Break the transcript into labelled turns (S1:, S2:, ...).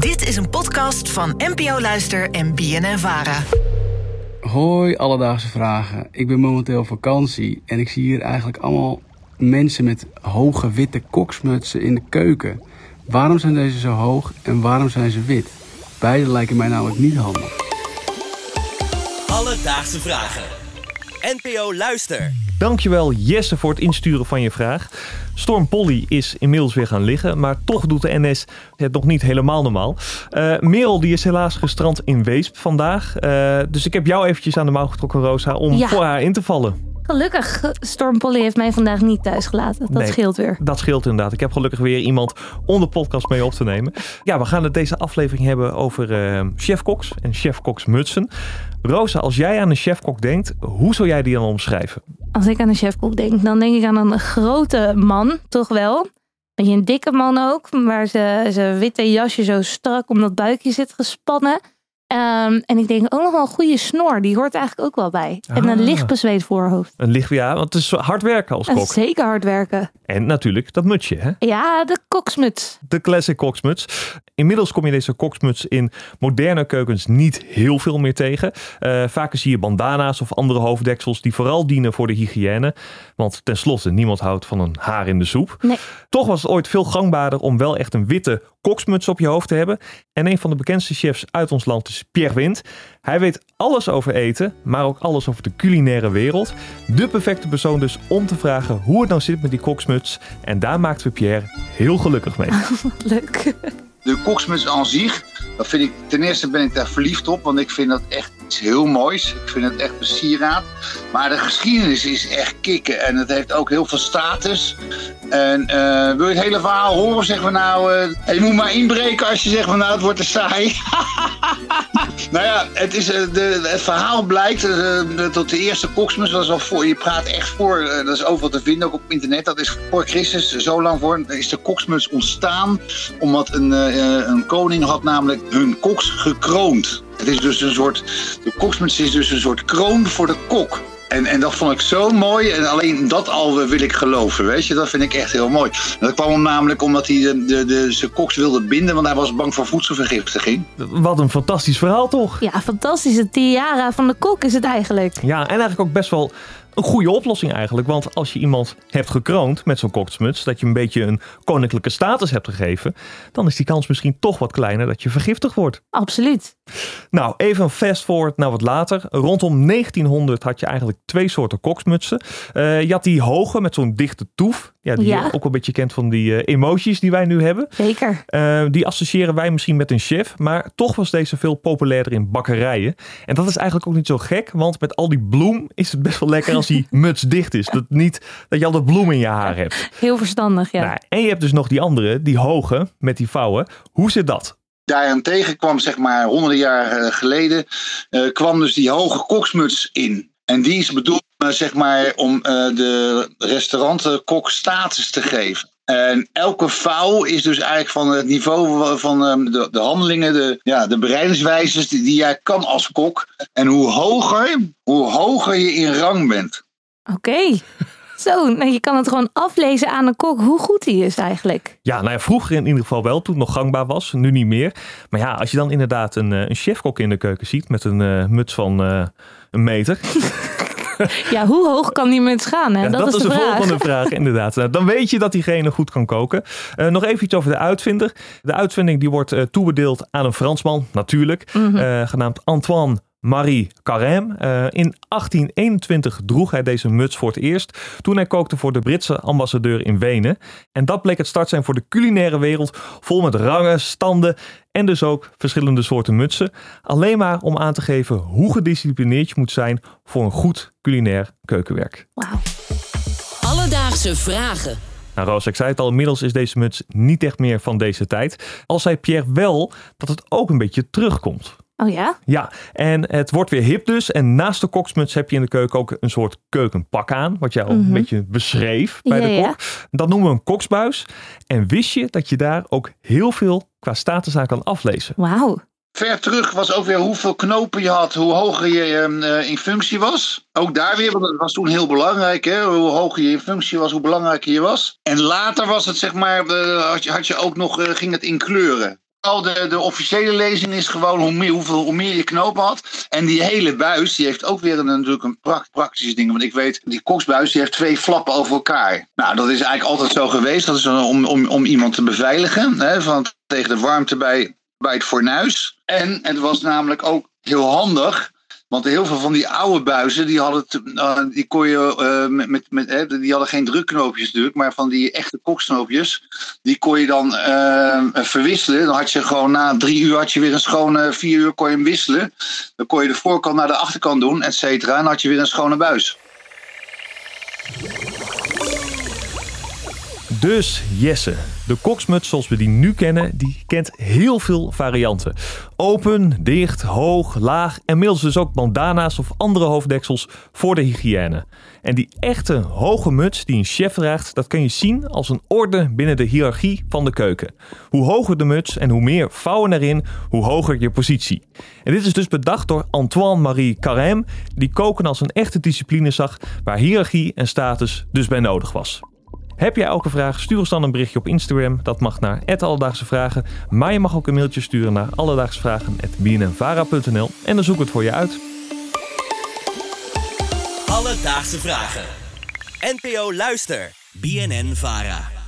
S1: Dit is een podcast van NPO Luister en BNN Vara.
S2: Hoi, alledaagse vragen. Ik ben momenteel op vakantie en ik zie hier eigenlijk allemaal mensen met hoge witte koksmutsen in de keuken. Waarom zijn deze zo hoog en waarom zijn ze wit? Beide lijken mij namelijk niet handig.
S3: Alledaagse vragen. NPO Luister.
S4: Dankjewel Jesse voor het insturen van je vraag. Storm Polly is inmiddels weer gaan liggen, maar toch doet de NS het nog niet helemaal normaal. Eh Merel die is helaas gestrand in Weesp vandaag. Eh, dus ik heb jou eventjes aan de mouw getrokken, Rosa, om
S5: Ja.
S4: voor haar in te vallen.
S5: Gelukkig, Storm Polly heeft mij vandaag niet thuis gelaten. Dat
S4: Nee.
S5: scheelt weer.
S4: Dat scheelt inderdaad. Ik heb gelukkig weer iemand om de podcast mee op te nemen. Ja, we gaan het deze aflevering hebben over eh chefkoks en chefkoks mutsen. Rosa, als jij aan een chefkok denkt, hoe zou jij die dan omschrijven?
S5: Als ik aan een chefkok denk, dan denk ik aan een grote man, toch wel. Beetje een dikke man ook, waar zijn witte jasje zo strak om dat buikje zit gespannen. Ehm, en ik denk ook nog wel een goede snor, die hoort eigenlijk ook wel bij. En een
S4: Ah.
S5: licht bezweet voorhoofd.
S4: Een licht, ja, want het is hard werken als kok.
S5: zeker hard werken.
S4: En natuurlijk dat mutsje, hè?
S5: Ja, de koksmuts.
S4: De classic koksmuts. Inmiddels kom je deze koksmuts in moderne keukens niet heel veel meer tegen. Eh, vaker zie je bandana's of andere hoofddeksels die vooral dienen voor de hygiëne. Want tenslotte, niemand houdt van een haar in de soep.
S5: Nee.
S4: Toch was het ooit veel gangbaarder om wel echt een witte koksmuts op je hoofd te hebben. En een van de bekendste chefs uit ons land is Pierre Wind. Hij weet alles over eten, maar ook alles over de culinaire wereld. De perfecte persoon dus om te vragen hoe het nou zit met die koksmuts. En daar maakten we Pierre heel gelukkig mee.
S5: Leuk.
S6: De koksmuts aan zich, dat vind ik, ten eerste ben ik daar verliefd op, want ik vind dat echt heel moois. Ik vind het echt een sieraad. Maar de geschiedenis is echt kicken en het heeft ook heel veel status. En eh, wil je het hele verhaal horen, zeggen we nou, eh, je moet maar inbreken als je zegt van nou het wordt te saai. nou ja, het, is, eh, de, het verhaal blijkt tot de eerste koksmuts, dat al voor, je praat echt voor, dat is overal te vinden, ook op internet. Dat is voor Christus, zo lang voor, is de koksmuts ontstaan omdat een, een koning had namelijk hun koks gekroond. Het is dus een soort, de koksmuts is dus een soort kroon voor de kok. En, en dat vond ik zo mooi. En alleen dat al wil ik geloven, weet je. Dat vind ik echt heel mooi. Dat kwam hem namelijk omdat hij de, de, de, zijn koks wilde binden, want hij was bang voor voedselvergiftiging.
S4: Wat een fantastisch verhaal toch?
S5: Ja, fantastisch. De tiara van de kok is het eigenlijk.
S4: Ja, en eigenlijk ook best wel een goede oplossing eigenlijk. Want als je iemand hebt gekroond met zo'n koksmuts, dat je een beetje een koninklijke status hebt gegeven, dan is die kans misschien toch wat kleiner dat je vergiftigd wordt.
S5: Absoluut.
S4: Nou, even een fast forward naar wat later. Rondom 1900 had je eigenlijk twee soorten koksmutsen. Eh, je had die hoge met zo'n dichte toef. Ja, die
S5: Ja.
S4: je ook wel een beetje kent van die eh, emoties die wij nu hebben.
S5: Zeker.
S4: Eh, die associëren wij misschien met een chef, maar toch was deze veel populairder in bakkerijen. En dat is eigenlijk ook niet zo gek, want met al die bloem is het best wel lekker als die muts dicht is. Dat niet dat je al dat bloem in je haar hebt.
S5: Heel verstandig, ja.
S4: Nou, en je hebt dus nog die andere, die hoge met die vouwen. Hoe zit dat?
S6: Daarentegen kwam, zeg maar, honderden jaar eh, geleden, eh, kwam dus die hoge koksmuts in. En die is bedoeld, eh, zeg maar, om eh, de restaurantkok status te geven. En elke vouw is dus eigenlijk van het niveau van eh, de, de handelingen, de, ja, de bereidingswijzes die, die jij kan als kok. En hoe hoger, hoe hoger je in rang bent.
S5: Oké. Zo, nou, je kan het gewoon aflezen aan een kok hoe goed hij is eigenlijk.
S4: Ja, nou ja, vroeger in ieder geval wel, toen het nog gangbaar was, nu niet meer. Maar ja, als je dan inderdaad een, eh, een chefkok in de keuken ziet met een eh, muts van eh, een meter.
S5: Ja, hoe hoog kan die muts gaan? Hè?
S4: Ja,
S5: dat, is de,
S4: volgende vraag, inderdaad. Nou, dan weet je dat diegene goed kan koken. Eh, nog even iets over de uitvinder. De uitvinding die wordt eh, toebedeeld aan een Fransman, natuurlijk.
S5: Mhm.
S4: eh, genaamd Antoine Marie Carême. Eh, in 1821 droeg hij deze muts voor het eerst. Toen hij kookte voor de Britse ambassadeur in Wenen. En dat bleek het start zijn voor de culinaire wereld. Vol met rangen, standen en dus ook verschillende soorten mutsen. Alleen maar om aan te geven hoe gedisciplineerd je moet zijn voor een goed culinair keukenwerk.
S5: Wauw.
S3: Alledaagse vragen.
S4: Nou, Roos, ik zei het al, inmiddels is deze muts niet echt meer van deze tijd. Al zei Pierre wel dat het ook een beetje terugkomt.
S5: Oh ja?
S4: Ja, en het wordt weer hip dus. En naast de koksmuts heb je in de keuken ook een soort keukenpak aan. Wat jij al een beetje beschreef bij
S5: Mhm. Ja,
S4: de
S5: ja.
S4: kok. Dat noemen we een koksbuis. En wist je dat je daar ook heel veel qua status aan kan aflezen?
S5: Wauw.
S6: Ver terug was ook weer hoeveel knopen je had, hoe hoger je ehm, eh, in functie was. Ook daar weer, want dat was toen heel belangrijk. Hè? Hoe hoger je in functie was, hoe belangrijker je was. En later was het, zeg maar, eh, had, je, had je ook nog, eh, ging het in kleuren. De, de officiële lezing is gewoon hoe meer, hoeveel, hoe meer je knopen had. En die hele buis, die heeft ook weer een, natuurlijk een pracht, praktisch ding. Want ik weet, die koksbuis die heeft twee flappen over elkaar. Nou, dat is eigenlijk altijd zo geweest. Dat is om, om, om iemand te beveiligen. Hè, van, tegen de warmte bij, bij het fornuis. En het was namelijk ook heel handig. Want heel veel van die oude buizen, die, hadden uh, die kon je uh, met, met, die hadden geen drukknoopjes natuurlijk, maar van die echte koksknoopjes, die kon je dan uh, verwisselen. Dan had je gewoon na drie uur had je weer een schone, vier uur kon je hem wisselen. Dan kon je de voorkant naar de achterkant doen, et cetera. En dan had je weer een schone buis.
S4: Dus Jesse, de koksmuts zoals we die nu kennen, die kent heel veel varianten. Open, dicht, hoog, laag en middels dus ook bandana's of andere hoofddeksels voor de hygiëne. En die echte hoge muts die een chef draagt, dat kun je zien als een orde binnen de hiërarchie van de keuken. Hoe hoger de muts en hoe meer vouwen erin, hoe hoger je positie. En dit is dus bedacht door Antoine-Marie Carême, die koken als een echte discipline zag, waar hiërarchie en status dus bij nodig was. Heb jij elke vraag? Stuur ons dan een berichtje op Instagram. Dat mag naar Alledaagse Vragen. Maar je mag ook een mailtje sturen naar alledaagsvragen.bnnvara.nl en dan zoek het voor je uit.
S3: Alledaagse Vragen. NPO Luister. BNN Vara.